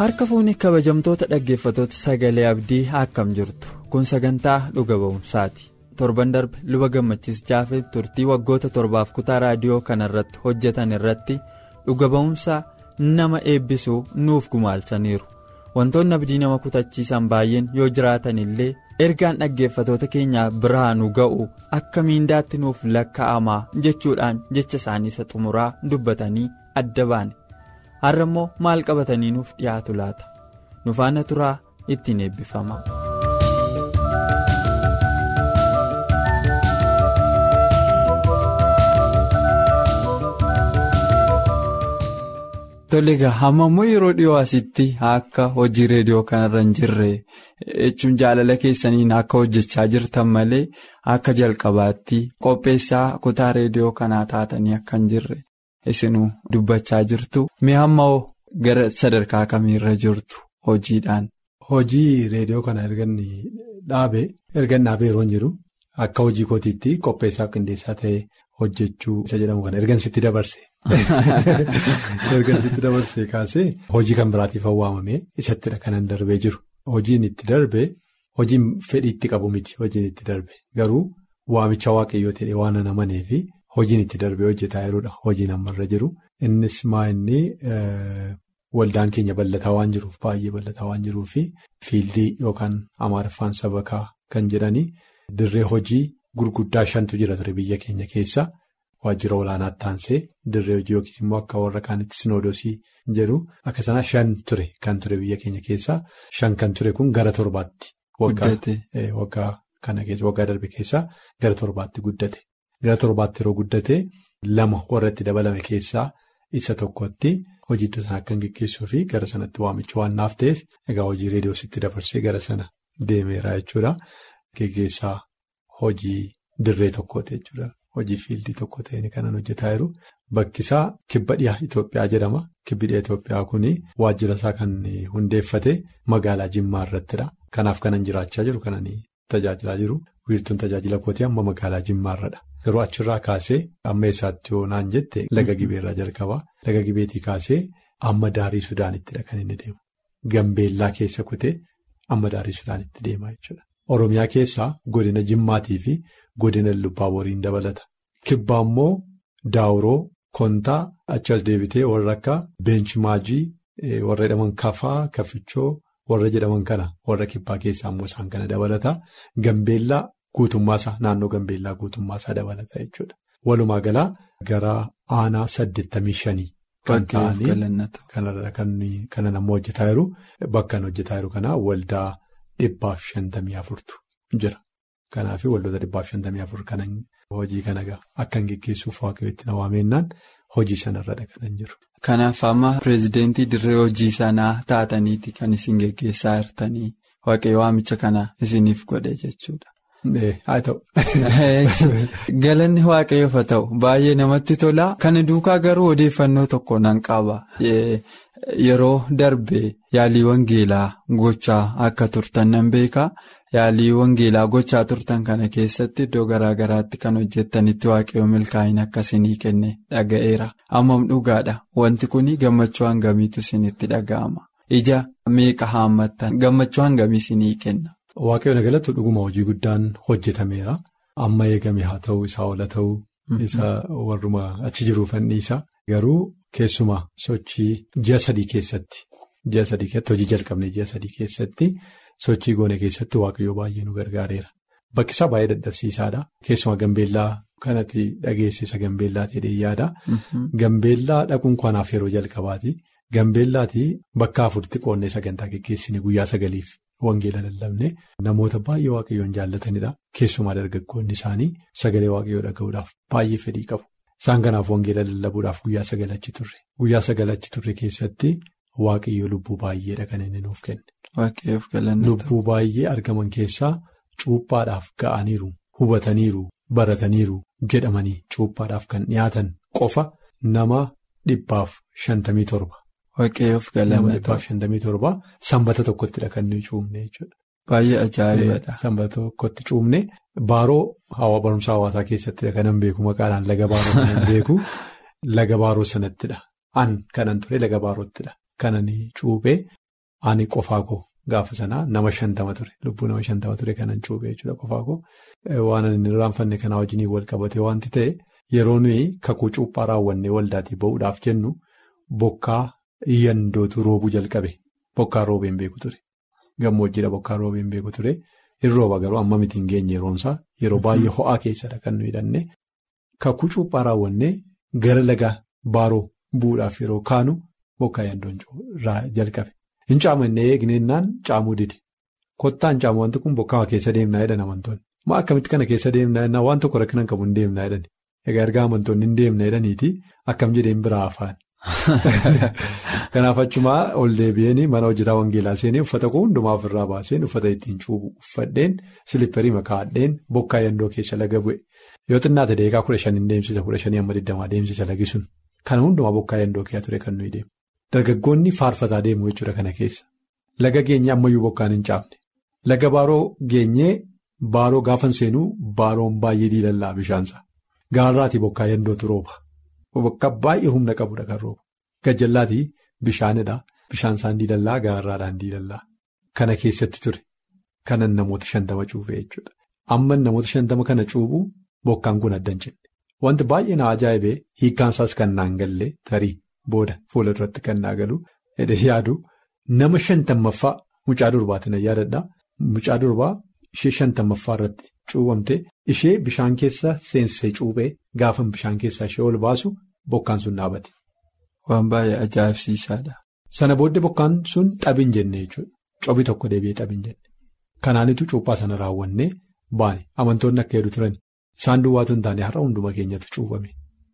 Harka fuuni kabajamtoota dhaggeeffatoota sagalee abdii akkam jirtu? Kun sagantaa dhuga ba'umsaati. Torban darbe luba gammachiis jaafee turtii waggoota torbaaf kutaa raadiyoo kana irratti hojjetan irratti dhuga ba'umsaa nama eebbisuu nuuf gumaalchaniiru. Wantoonni abdii nama kutachiisan baay'een yoo jiraatan illee ergaan dhaggeeffatoota keenyaa biraanuu ga'u akka miindaatti nuuf lakkaa'amaa jechuudhaan jecha isaanii isa xumuraa dubbatanii adda baane. Har'a immoo maal qabatanii nuuf dhiyaatu laata nu faana turaa ittiin eebbifama. Tole egaa hamma immoo yeroo dhiyoo asitti akka hojii reediyoo kanarra hin jirre jechuun jaalala keessaniin akka hojjechaa jirtan malee akka jalqabaatti qopheessaa kutaa reediyoo kanaa taatanii akka hin jirre. Isinuu dubbachaa jirtu mee hamma gara sadarkaa kamiirra jirtu hojiidhaan. Hojii reediyoo kana erganni dhaabe ergan dhaabee yeroo jiru akka hojii kootiitti qopheessaa qindeessaa ta'ee hojjechuu isa jedhamu kana ergansitti dabarse. Ergansitti dabarsee kaasee hojii kan biraatiif waamamee isattidha kanan darbee jiru. Hojiin itti darbe hojiin fedhii itti qabu miti hojiin itti darbe garuu waamicha waaqayyoo ta'e waan namaneefi. Hojiin itti darbee hojjetaa jiruudha. Hojiin ammarra jiru. Innis maa inni waldaan keenya bal'ataa waan jiruuf baay'ee bal'ataa waan jiruufi fiildii yookaan amaariffaan sabakaa kan jedhanii dirree hojii gurguddaa shantu jira ture biyya keenya keessa waajjira olaanaatti taansee dirree hojii yookiis immoo akka warra kaanitti sinoodosii jedhu akka sana shan ture kan ture biyya keenya keessa shan kan ture kun gara torbaatti. Waggaa kana keessa waggaa darbe keessaa gara torbaatti guddate. Gara torbaatti yeroo guddate lama warra itti dabalame keessaa isa tokkotti hojii sana akka hin geggeessuu fi gara sanatti waamichi waan naaf ta'eef egaa hojii reediyoositti dabarsee gara sana deemeera jechuudha. Geggeessaa hojii dirree tokkooti jechuudha. Hojii fiildii tokko ta'een kanan hojjetaa jiru. Bakkisaa kibba dhiyaa Itoophiyaa jedhama. Kibbi dhiyaa Itoophiyaa kuni waajjira isaa kan hundeeffate magaalaa Jimmaa irrattidha. Kanaaf kanan jiraachaa jiru kanan tajaajilaa jiru. Wiirtuun tajaajila kootii amma magaalaa Jimmaarradha. Yeroo achirraa kaasee amma eessaatti yoo naan jette laga gibeerraa jalqabaa laga gibeetii kaasee amma daarii Sudaanittidha kan inni deemu. Gambeellaa keessa kutee amma daarii Sudaanitti deemaa jechuudha. Oromiyaa keessaa godina Jimmaatii fi godina Lubbaaboriin dabalata. Kibbaa immoo Daawuroo, Kontaa achas deebitee warra akka Beenchimaajii warra jedhaman Kafaa, Kafichoo warra jedhaman kana warra kibbaa keessaa immoo isaan kana dabalata. Gambeellaa. Guutummaasaa naannoo Gambeellaa guutummaasaa dabalata jechuudha. Walumaa galaa gara aanaa saddeettamii shanii kan ta'anii kana nammoo hojjetaa jiru bakka hojjetaa jiru kanaa waldaa dhibbaaf shantamii afurtu jira. Kanaaf waldoota dhibbaaf shantamii afur kanan hojii kana akka hin geggeessuuf waaqayyootti na waamennaan hojii sanarradha kanan jiru. Kanaaf amma pireezidentii dirree hojii sanaa taataniiti kan isin geggeessaa jirtanii waaqayyo waamicha kana isiniif godhe jechuudha. Haa ta'u. Galanni waaqayyoof haa ta'u baay'ee namatti tola. Kana duukaa garuu odeeffannoo tokko nan qaba. Yeroo darbe yaalii wangeelaa gochaa akka turtan nan beeka. Yaalii wangeelaa gochaa turtan kana keessatti iddoo garaa garaatti kan hojjettanitti waaqayyoo milkaa'ina akkasii kenne dhaga'eera. Ammam dhugaadha. Wanti kun gammachuu hangamiitu isinitti dhaga'ama. Ija meeqa haammattan gammachuu hangamii isinii kenna. Waaqayyoon agalatu dhuguma hojii guddaan hojjetameera. Amma eegame haa ta'u isaa oola ta'u isa warruma achi jiru fanniisa. Garuu keessumaa sochii ji'a sadii keessatti ji'a sadii keessatti hojii jalqabne ji'a sadii keessatti sochii goone keessatti waaqayyoo baay'ee nu gargaareera. Bakki isaa baay'ee dadhabsiisaadha. Keessumaa Gambeellaa kanatti dhageessisa Gambeellaa ta'ee yaada. Gambeellaa dhaquun kanaaf yeroo jalqabaati. Gambeellaatii bakka afuritti qoonnee sagantaa geggeessine guyyaa sagaliif. Wangeela lallabne namoota baay'ee waaqayyoon jaallatanidha. Keessumaa dargaggoonni isaanii sagalee waaqayyoo dhaga'uudhaaf baay'ee fedhii qabu. Isaan kanaaf wangeela lallabuudhaaf guyyaa sagalachi turre. Guyyaa sagalachi turre keessatti waaqayyo lubbuu baay'eedha kan inni nuuf kenne. Lubbuu baay'ee argaman keessaa cuuphaadhaaf ga'aniiru, hubataniiru, barataniiru jedhamanii cuuphaadhaaf kan dhiyaatan qofa nama dhibbaaf shantamii torba. Waaqayyoof galanna dhibbaaf shantamii torba sanbata tokkottidha kan nuyi cuumne jechuudha. baay'ee ajaa'ibadha. Sanbata tokkotti cuumne baaroo barumsa hawaasaa keessattidha kanan beeku maqaadhaan laga baaroo kanan beeku laga baaroo sanattidha. An kanan ture laga baaroottidha. Kananii cuuphee ani qofaa koo gaafa sanaa nama shantama ture lubbuu nama shantama ture kanan cuuphee jechuudha qofaa koo waan ani irraanfanne kanaa wajjin wal qabate wanti ta'e yeroo nuyi kakuu cuuphaa raawwannee waldaatii ba'uudhaaf jennu. Bokkaa yandootu roobuu jalqabe bokkaa roobeen beeku ture. Gammoojjiidha bokkaa roobeen beeku ture. Hin rooba garuu amma miti hin geenye yeroonsaa yeroo baay'ee ho'aa keessadha kan nuyi hidhanne. Kakuu cuuphaa raawwannee gara laga baaroo bu'uudhaaf yeroo kaanu bokkaa yandoon jalqabe. Hin caamannee eegnennaan caamuu dide. Kottaan caamu wanti kun bokkaa keessa deemnaa jedhan amantoonni. Maa akkamitti kana keessa deemnaa jedhan waan tokko rakkinan qabu hin deemnaa jedhani egaa ergaa amantoonni hin deemna jedhaniiti akkam jedheen biraa afaan. Kanaaf achumaa ol deebi'een mana hojjetaa wangeelaa seenee uffata koo hundumaa ofirraa baaseen uffata ittiin cuubu uffadheen silipperii makaadheen bokkaa yandoo keessa laga bu'e. Yoo xinnaate deekaa kudha shaniin deemsisa kudha shanii amma digdamaa deemsisa lagi sun. Kana hundumaa bokkaa yandoo keessa ture kan nuyi deemu. Dargaggoonni faarfataa deemu jechuudha kana keessa. Laga geenye ammayyuu bokkaan hin caafne. Laga baaroo geenyee baaroo gaafan seenuu baaroon baay'ee diilallaa bishaansa gaarraatii bokkaa yandootu rooba. Bakka baay'ee humna qabudha kan roobu. Gajjallaatii bishaanidha. Bishaan isaan diilallaa gaarraadhaan diilallaa. Kana keessatti ture. Kanan namoota shantama cuufee jechuudha. Amma namoota shantama kana cuubu bokkaan kun adda hin. Wanti baay'ee na ajaa'ibee hiikkaan isaas kan naan galle tarii booda fuula duratti kan naa galu yaadu nama shantammaffaa mucaa durbaatiin yaadadha. Mucaa durbaa ishee shantammaffaa irratti cuubamte ishee bishaan keessa seensisee cuuphee gaafa bishaan keessaa ishee ol baasu bokkaan sun dhaabate. Waan baay'ee ajaa'ibsiisaadha. Sana booddee bokkaan sun xabin jenne jechuudha. Cobi tokko deebi'ee xabin jenne. Kanaanitu cuuphaa sana raawwannee baane amantoonni akka jedhu turan isaan duwwaatu hin taane har'a hunduma keenyatu cuuphame.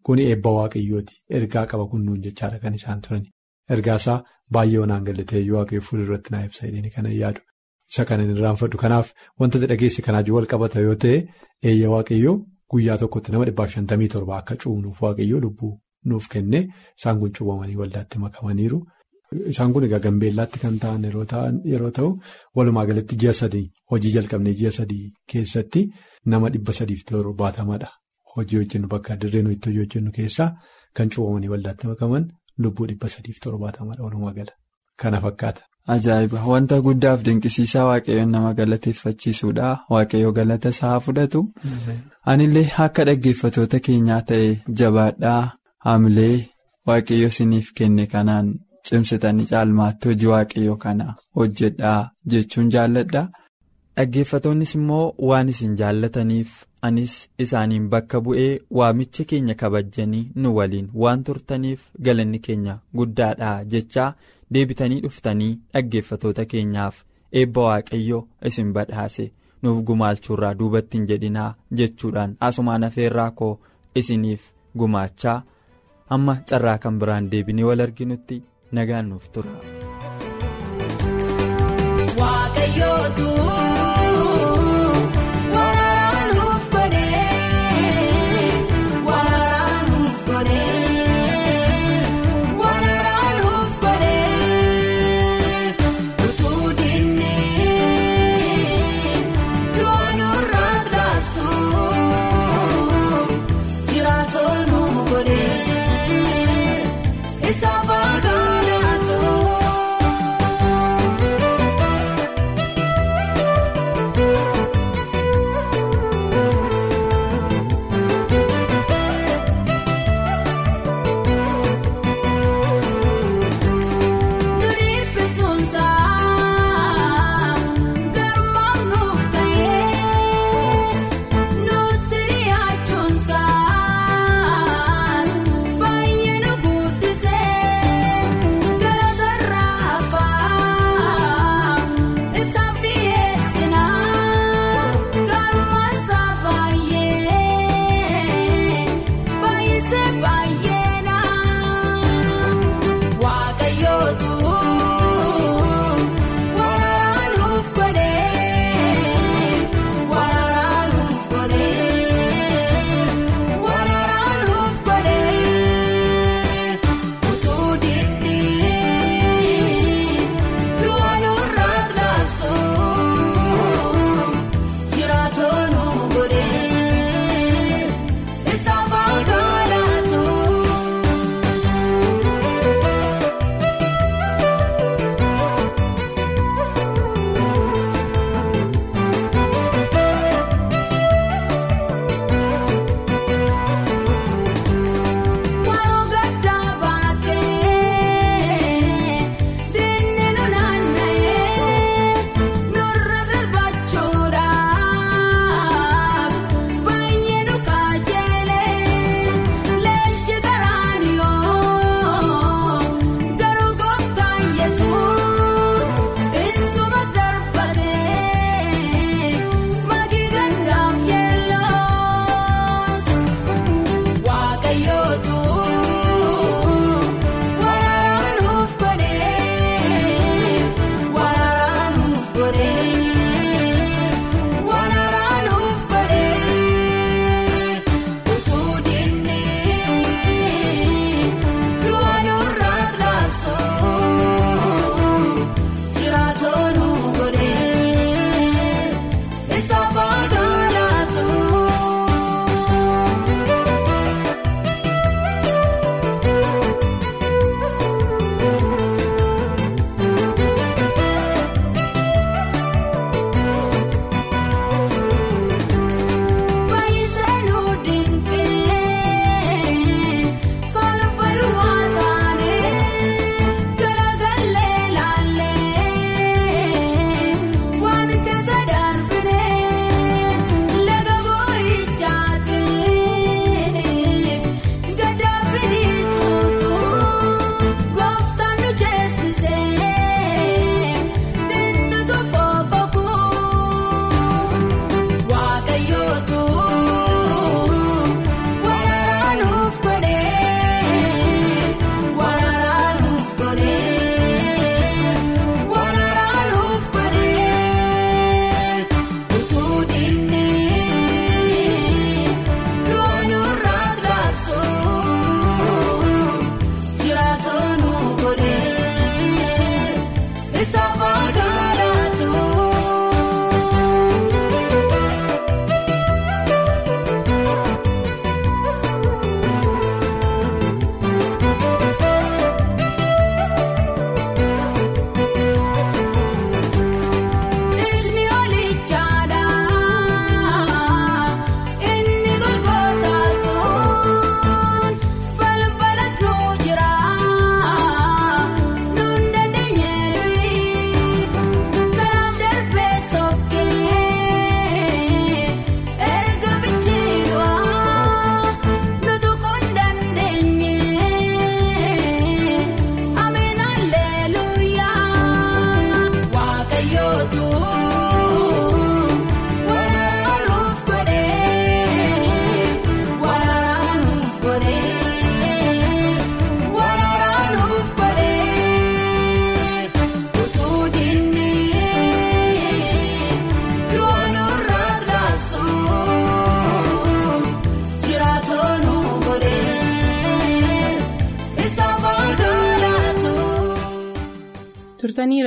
Kuni eebba waaqayyooti. Ergaa qaba kunnuun jechaadha kan isaan turani. Ergaasaa baay'ee onaan gallatee waaqayyo fuulduratti naa ibsa jedhanii kana yaadu. Isa kana hin irraanfadhu. Kanaaf wanta dhageesse kanaa wal qabata yoo ta'e eeyya waaqayyoo guyyaa tokkotti nama dhibbaaf shantamii torba akka cuubnuuf waaqayyoo lubbuu nuuf kenne isaan kun cuubamanii waldaatti makamaniiru. Isaan kun egaa gambeellaatti kan ta'an yeroo ta'u walumaa galatti ji'a sadii hojii jalqabnee ji'a sadii keessatti nama dhibba sadiif torbaatamadha. Hojii hojjennu bakka dirree nuyi itti hojjennu keessaa kan cuubamanii waldaatti makaman lubbuu dhibba sadiif torbaatamadha walumaa gala. Kana fakkaata. Ajaa'iba wanta guddaaf dinqisiisaa waaqayyoon nama galateeffachiisuudha waaqayyoo galata isaa fudhatu anillee akka dhaggeeffatoota keenyaa ta'e jabaadhaa haamilee waaqayyo isiniif kenne kanaan cimsitanii caalmaatti hojii waaqayyoo kana hojjedhaa jechuun jaalladha. Dhaggeeffatoonnis immoo waan isin jaallataniif anis isaaniin bakka bu'ee waamicha keenya kabajanii nu waliin waan turtaniif galanni keenya guddaadha jechaa. Deebitanii dhuftanii dhaggeeffatoota keenyaaf eebba waaqayyoo isin badhaase nuuf gumaachuurraa duubatti hin jedhinaa jechuudhaan asumaan afeerraa koo isiniif gumaachaa amma carraa kan biraan deebinee wal arginutti nagaan nuuf tura.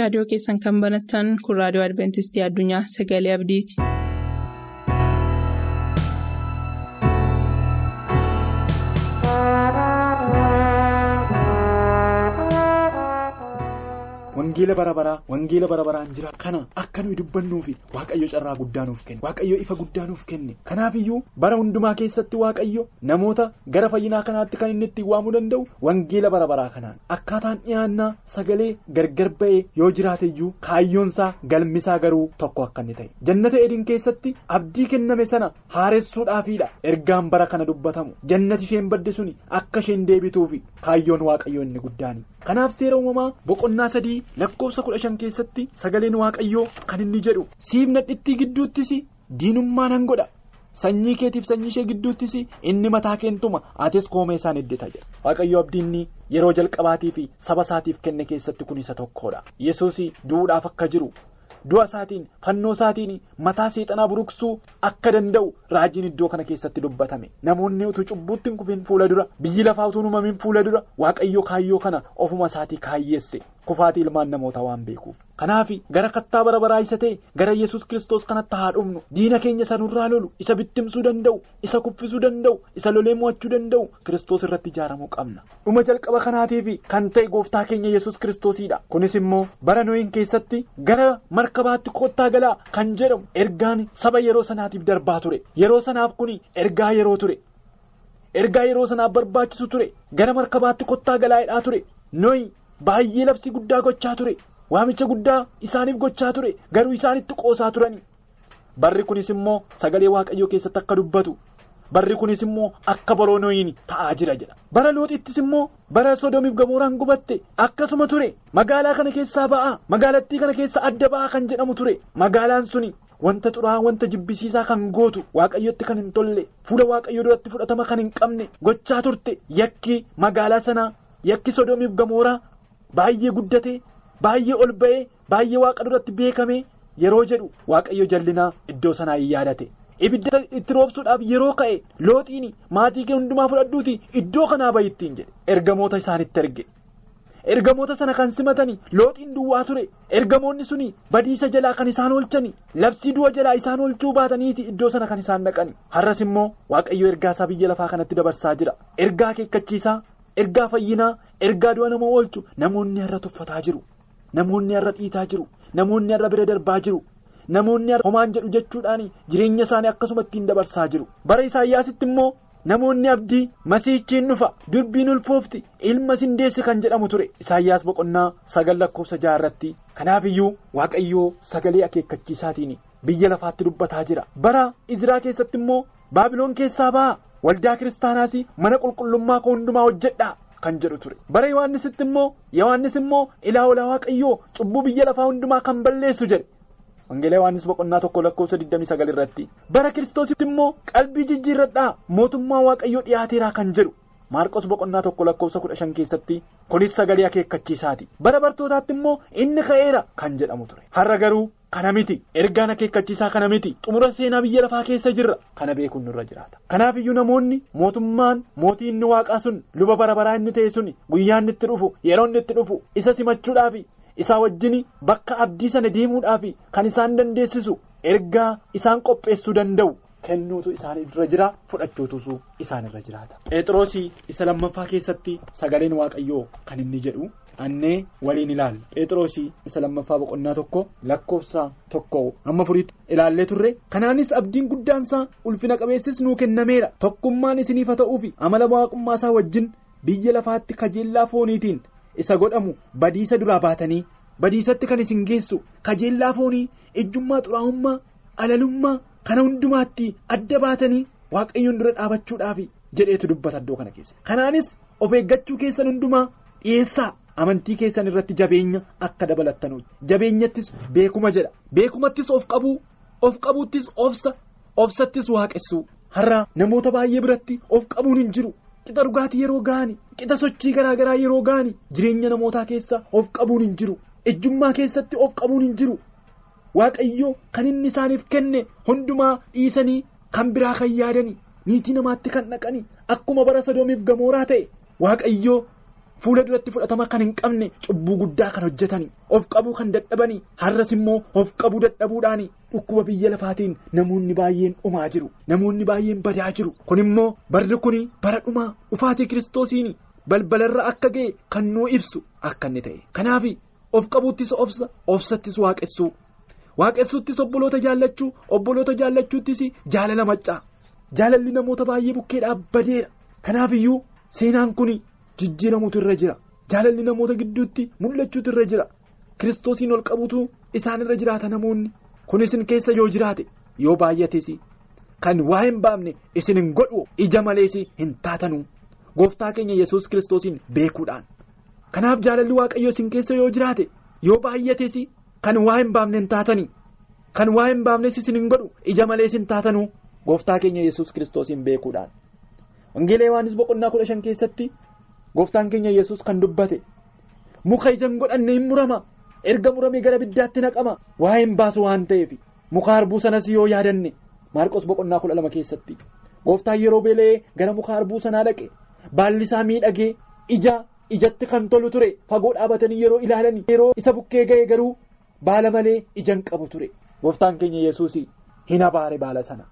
Raadiyoo keessan kan banattan kun raadiyoo adventistii addunyaa sagalee abdiiti. Wangeela bara baraa wangeela bara baraan jira. Kana akka nuyi dubbannuufi waaqayyo carraa guddaa nuuf kenne. Waaqayyo ifa guddaa nuuf kenne. Kanaafiyyuu bara hundumaa keessatti waaqayyo namoota gara fayyinaa kanaatti kan inni ittiin waamuu danda'u wangeela bara baraa kanaan. Akkaataan dhiyaannaa sagalee gargar ba'ee yoo jiraateyyuu kaayyoonsaa galmisaa garuu tokko akka inni ta'e. Jannata edin keessatti abdii kenname sana haaressuudhaafiidha. Ergaan bara kana dubbatamu. Jannati isheen badde suni akka isheen deebituufi kaayyoon waaqayyo inni guddaani kanaaf seera uumamaa boqonnaa sadii lakkoofsa kudha shan keessatti sagaleen waaqayyoo kan inni jedhu siif nadhittii gidduuttis diinummaa nan godha sanyii keetiif sanyii ishee gidduuttis inni mataa keentuma atis koomee isaan iddita jedha waaqayyo abdiinni yeroo jalqabaatii fi saba isaatiif kenne keessatti kun isa tokkodha yesuus du'uudhaaf akka jiru. Du'a isaatiin fannoo isaatiin mataa seexanaa buruqsuu akka danda'u raajiin iddoo kana keessatti dubbatame. Namoonni utuu cubbuutti hin kufin fuula dura biyyi lafaa utuu uumamin fuula dura waaqayyo kaayyoo kana ofuma isaatii kaayyeesse kufaatii ilmaan namoota waan beekuuf. Kanaaf gara kattaa bara baraa isa ta'e gara yesus kiristoos kanatti haa dhufnu diina keenya isa nurraa lolu isa bittimsuu danda'u isa kuffisuu danda'u isa lolee mo'achuu danda'u kiristoos irratti ijaaramuu qabna. Dhuma jalqaba kanaatiif kan ta'e gooftaa keenya yesus kiristoosiidha. Kunis immoo bara nooyin keessatti gara markabaatti kottaa galaa kan jedhamu ergaan saba yeroo sanaatiif darbaa ture. Yeroo sanaaf kun ergaa yeroo ture. Ergaa yeroo sanaaf barbaachisu ture. Gara markabaatti kottaa galaa'edhaa ture. Nooyi baay'ee labsii guddaa gochaa ture. Waamicha guddaa isaaniif gochaa ture. Garuu isaanitti qoosaa turani. Barri kunis immoo sagalee waaqayyoo keessatti akka dubbatu. Barri kunis immoo akka baroo nooyin ta'aa jira jedha bara looxittis immoo bara sodoomiif gamooraan gubatte akkasuma ture. Magaalaa kana keessaa ba'aa magaalattii kana keessa adda ba'aa kan jedhamu ture. Magaalaan suni wanta xuraa wanta jibbisiisaa kan gootu waaqayyotti kan hin tolle. Fuula waaqayyoo duratti fudhatama kan hin qabne gochaa turte. Yakki magaalaa sanaa yakki sodoomiif gamooraa baay'ee guddate baay'ee ol ba'ee baay'ee waaqa duratti beekame yeroo jedhu waaqayyo jallinaa iddoo sanaa hin yaadate. ibidda itti roobsuudhaaf yeroo ka'e looxiin maatii kee hundumaa fudhadhuuti iddoo kanaa bayittiin jedhe. Ergamoota isaanitti erge. Ergamoota sana kan simatanii looxiin duwwaa ture. Ergamoonni suni badiisa jalaa kan isaan oolchani labsii du'a jalaa isaan oolchuu baataniiti iddoo sana kan isaan dhaqani har'as immoo waaqayyo ergaa isaa biyya lafaa kanatti dabarsaa jira. Ergaa akeekkachiisaa ergaa fayyinaa ergaa du'a nama oolchu namoonni har'a tuffataa jiru. Namoonni har'a dhiitaa jiru. Namoonni har'a bira darbaa jiru. namoonni homaan jedhu jechuudhaan jireenya isaanii akkasuma ittiin dabarsaa jiru. Bara isaayyaasitti immoo namoonni abdii masiichiin dhufa dubbiin ulfoofti ilma sindeessi kan jedhamu ture. Isaayyaas boqonnaa sagal lakkoofsa jaarratti. Kanaaf iyyuu waaqayyoo sagalee akeekkachiisaatiin biyya lafaatti dubbataa jira. Bara izraa keessatti immoo baabiloon keessaa ba'a waldaa kiristaanaas mana qulqullummaa koo hundumaa hojjedhaa kan jedhu ture. Bara yohaannisitti immoo yohaannis immoo ilaa olaa waaqayyoo cubbuu biyya lafaa hundumaa kan balleessu jedhe. Wangeelaa Yohaannis boqonnaa tokko lakkoofsa 29 irratti. Bara kiristoositti immoo qalbii jijjiirradhaa mootummaa waaqayyoo dhiyaateeraa kan jedhu. Maarqos boqonnaa tokko lakkoofsa 15 keessatti kunis sagalee akeekkachiisaati. Bara bartootaatti immoo inni ka'eera kan jedhamu ture. Har'a garuu kana miti ergaan akeekkachiisaa kana miti xumura seenaa biyya lafaa keessa jirra kana beekuun nurra jiraata kanaaf iyyuu namoonni mootummaan mootii inni waaqaa sun luba bara baraa inni ta'e sun guyyaa inni itti dhufu yeroo inni itti dhufu isa simachuudhaafi. isaa wajjin bakka abdii sana deemuudhaaf kan isaan dandeessisu ergaa isaan qopheessuu danda'u kennuutu isaan irra jira fudhachuutu isaan irra jiraata. Phexroosii isa lammaffaa keessatti sagaleen waaqayyoo kan inni jedhu annee waliin ilaalla. Phexroosii isa lammaffaa boqonnaa tokko lakkoofsa tokko amma furiitti ilaallee turre kanaanis abdiin guddaansaa ulfina qabeessis nuu kennameera tokkummaan isiniif haa ta'uufi amala waaqummaasaa wajjin biyya lafaatti kajeellaa fooniitiin. isa godhamu badiisa duraa baatanii badiisatti kan isin geessu kajeellaa foonii ejjummaa xuraa'ummaa alalummaa kana hundumaatti adda baatanii waaqayyoon dura dhaabachuudhaaf jedheetu dubbata iddoo kana keessa. Kanaanis of eeggachuu keessan hundumaa dhiyeessaa amantii keessan irratti jabeenya akka dabalattanuuti jabeenyattis beekuma jedha. Beekumattis of qabuu of qabuuttis obsa obsattis waaqessuu har'a namoota baay'ee biratti of qabuun hin jiru. qixa dhugaatii yeroo ga'ani qixa sochii garaa garaa yeroo ga'ani jireenya namootaa keessa of qabuun hin jiru. Ejjummaa keessatti of qabuun hin jiru waaqayyo kan inni isaaniif kenne hundumaa dhiisanii kan biraa kan yaadani niitii namaatti kan dhaqani akkuma bara sodoomiif gamooraa ta'e waaqayyo fuula duratti fudhatama kan hin qabne cubbuu guddaa kan hojjetanii of qabuu kan dadhabanii har'as immoo of qabuu dadhabuudhaan dhukkuba biyya lafaatiin namoonni baay'een dhumaa jiru namoonni baay'een badaa jiru. Kun immoo barri kun bara dhumaa dhufaatii kiristoosiin balbalarra akka ga'e kan nuu ibsu akka inni ta'e. Kanaaf of qabuuttis obsa obsattis waaqessuu waaqessuuttis obboloota jaallachuu obboloota jaallachuuttis jaalala maccaa jaalalli namoota baay'ee bukkeedhaa badeera kanaaf iyyuu seenaan kun. jijjiiramuutu irra jira. Jaalalli namoota gidduutti mul'achuutu irra jira. Kiristoosiin ol qabutu isaan irra jiraata namoonni. Kun isin keessa yoo jiraate yoo baay'ates kan waa hin baafne isin hin godhu. Ija malees hin taatanu. Gooftaa keenya yesus kiristoosiin beekuudhaan. Kanaaf jaalalli waaqayyo isin keessa yoo jiraate yoo baay'ates kan waa hin baafne hin taatanii? Kan waa hin baafnes isin hin godhu? Ija malees hin taatanu gooftaa keenya yesus kiristoosiin beekuudhaan. Wangeela yohaannis boqonnaa kudha shan keessatti. gooftaan keenya yesus kan dubbate. Muka ija hin godhanne hin murama. Erga muramee gara biddaatti naqama. Waa hin baasu waan ta'eef. Muka harbuu sanas yoo yaadanne. Maarqos boqonnaa kudha lama keessatti. Gooftaan yeroo beela'ee gara muka harbuu sanaa dhaqe. Baalli isaa miidhagee ija ijatti kan tolu ture. Fagoo dhaabatanii yeroo ilaalan yeroo isa bukkee ga'e garuu baala malee ija hin qabu ture gooftaan keenya yesus hin abaare baala sana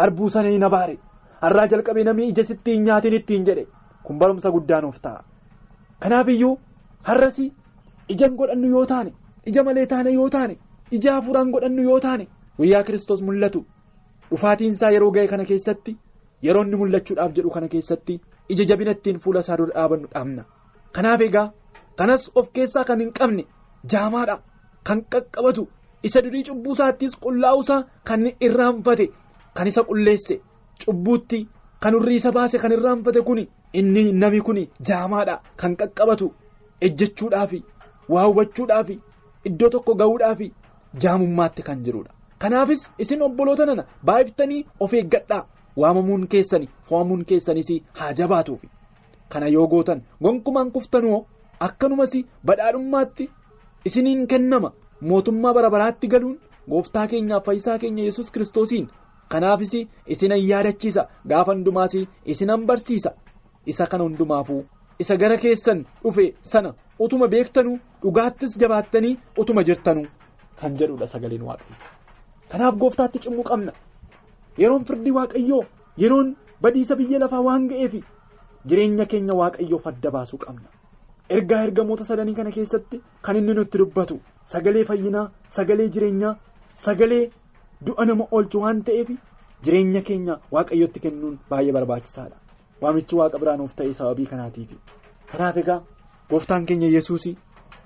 harbuu sana hin abaare har'aa jalqabee namni ija sitti hin nyaatin ittiin jedhe. kun barumsa guddaa nuuf ta'a kanaaf iyyuu har'as ija hin godhannu yoo taane ija malee taane yoo taane ija hafuuraan godhannu yoo taane guyyaa kiristoos mul'atu dhufaatiinsaa yeroo ga'e kana keessatti yeroo inni mul'achuudhaaf jedhu kana keessatti ija jabina ittiin fuula isaa dura dhaabannu dhaabna kanaaf egaa kanas of keessaa kan hin qabne jaamaadha kan qaqqabatu isa durii cubbuu isaattis qullaa'uusaa kan irraanfate kan isa qulleesse cubbuutti. kan urrii isa baase kan irraanfate kun inni nami kun jaamaadha kan qaqqabatu ejjechuudhaafi waa hubachuudhaafi iddoo tokko ga'uudhaafi jaamummaatti kan jirudha. kanaafis isin obboloota nana baay'iftanii of eeggadhaa waamamuun keessani fo'amuun keessanis haa jabaatuufi kana yoo gootan gonkumaan kuftanoo akkanumas badhaadhummaatti isiniin kennama. Mootummaa bara baraatti galuun gooftaa keenyaaf fayyisaa keenya yesus kiristoosiin. kanaafis isinan yaadachiisa. Gaafa hundumaas isinan barsiisa. Isa kana hundumaafuu isa gara keessan dhufe sana utuma beektanuu dhugaattis jabaattanii utuma jirtanuu kan jedhudha sagaleen waaqayyo. Kanaaf gooftaatti cimuu qabna. Yeroon firdii waaqayyoo yeroon badiisa biyya lafaa waan ga'eef jireenya keenya waaqayyoof adda baasuu qabna ergaa ergamoota sadanii kana keessatti kan inni nutti dubbatu sagalee fayyinaa sagalee jireenyaa sagalee. du'a nama oolchu waan ta'eef jireenya keenya waaqayyotti kennuun baay'ee barbaachisaadha waamichi waaqa biraa nuuf ta'e sababii kanaatiif kanaaf egaa gooftaan keenya yesuus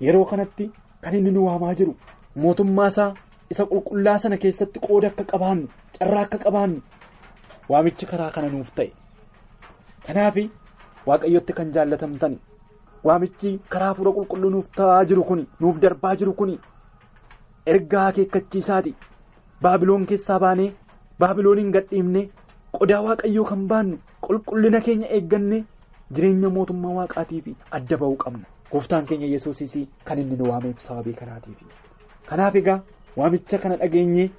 yeroo kanatti kan inni nu waamaa jiru mootummaa isaa isa qulqullaa sana keessatti qooda akka qabaannu carraa akka qabaannu waamichi karaa kana nuuf ta'e kanaaf waaqayyotti kan jaallatamtan waamichi karaa fuula qulqulluu nuuf ta'aa jiru kun nuuf darbaa jiru kun ergaa akeekkachiisaati. baabiloon keessaa baanee baabilooniin gadhiifne qodaa waaqayyoo kan baannu qulqullina keenya eegganne jireenya mootummaa waaqaatiif adda ba'uu qabna. Gooftaan keenya yesuusis kan inni nu waameef sababii kanaatiif kanaaf egaa waamicha kana dhageenyee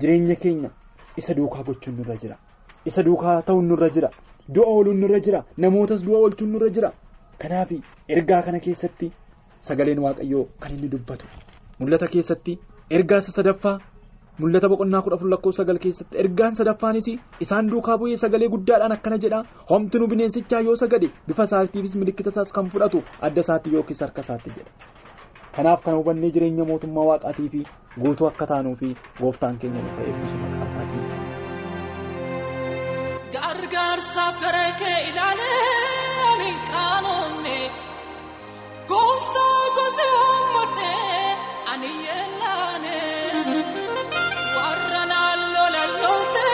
jireenya keenya isa duukaa gochuun nurra jira. Isa duukaa ta'uun nurra jira. Du'a ooluun nurra jira. Namootas du'a oolchuun nurra jira kanaaf ergaa kana keessatti sagaleen waaqayyoo kan inni dubbatu mul'ata keessatti ergaa sadaffaa. mul'ata boqonnaa kudha afur lakkoofsa sagal keessatti ergaan sadaffaanis isaan duukaa bu'ee sagalee guddaadhaan akkana jedha homtinuu bineensichaa yoo sagade bifa isaatiifis milikkita isaas kan fudhatu adda isaatti yookiis harka isaatti jedha kanaaf kan hubannee jireenya mootummaa waaqaatii fi guutuu akka taanuu fi gooftaan keenya nuuf eebbisuma qabaatee. gargaarsaaf gara kee ilaalee ani yeelaane. warra naannoo lalloottee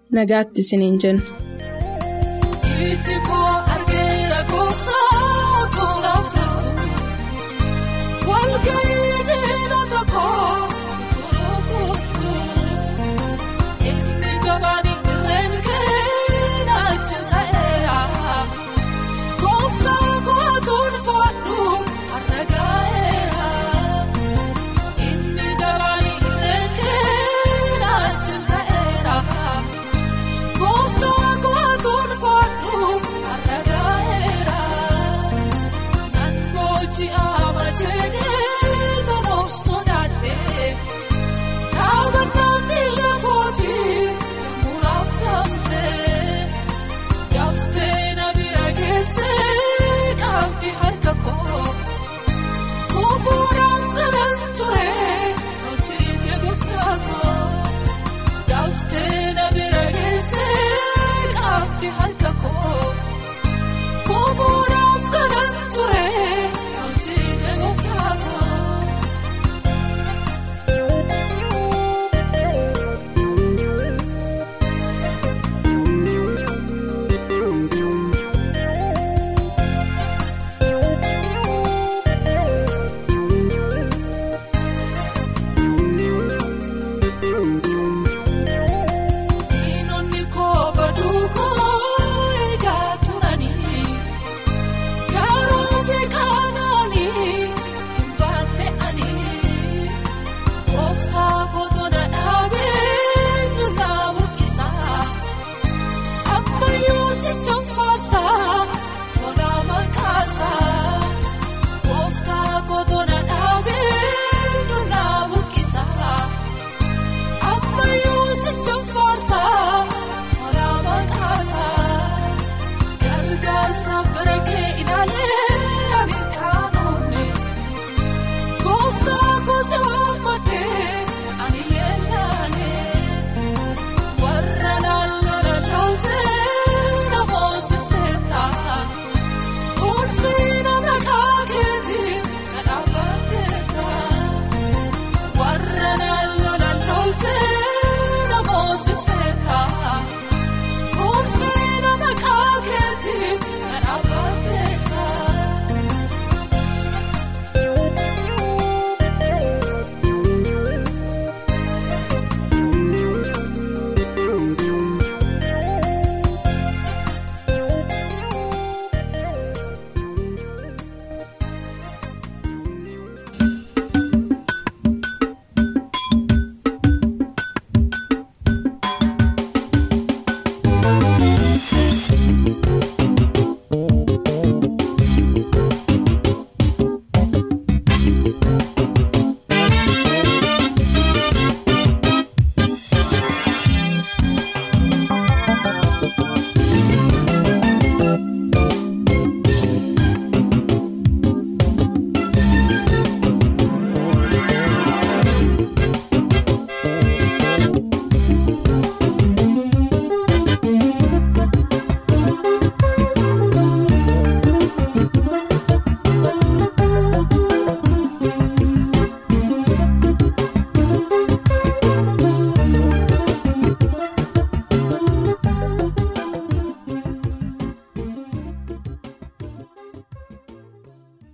nagaatti isiniin jenna. After